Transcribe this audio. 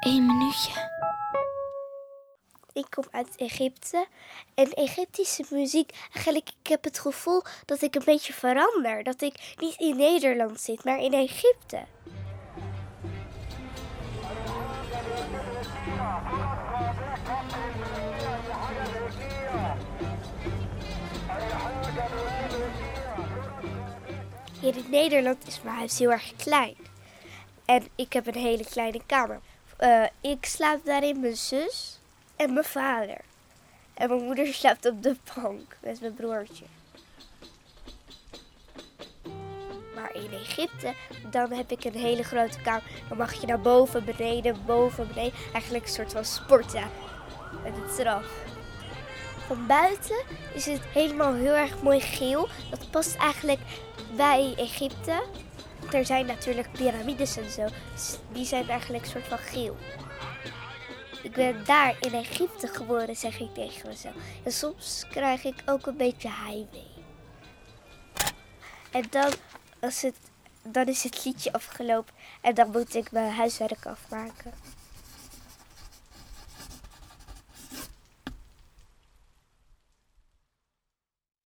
Één minuutje. Ik kom uit Egypte en Egyptische muziek, eigenlijk, ik heb het gevoel dat ik een beetje verander. Dat ik niet in Nederland zit, maar in Egypte. Hier in Nederland is mijn huis heel erg klein. En ik heb een hele kleine kamer. Eh, ik slaap daarin mijn zus en mijn vader. En mijn moeder slaapt op de bank met mijn broertje. Maar in Egypte, dan heb ik een hele grote kamer. Dan mag je naar boven, beneden, boven, beneden. Eigenlijk een soort van sporten met het straf. Van buiten is het helemaal heel erg mooi geel. Dat past eigenlijk bij Egypte. Er zijn natuurlijk piramides en zo. Die zijn eigenlijk een soort van geel. Ik ben daar in Egypte geboren, zeg ik tegen mezelf. En soms krijg ik ook een beetje heimwee. En dan, als het, dan is het liedje afgelopen en dan moet ik mijn huiswerk afmaken.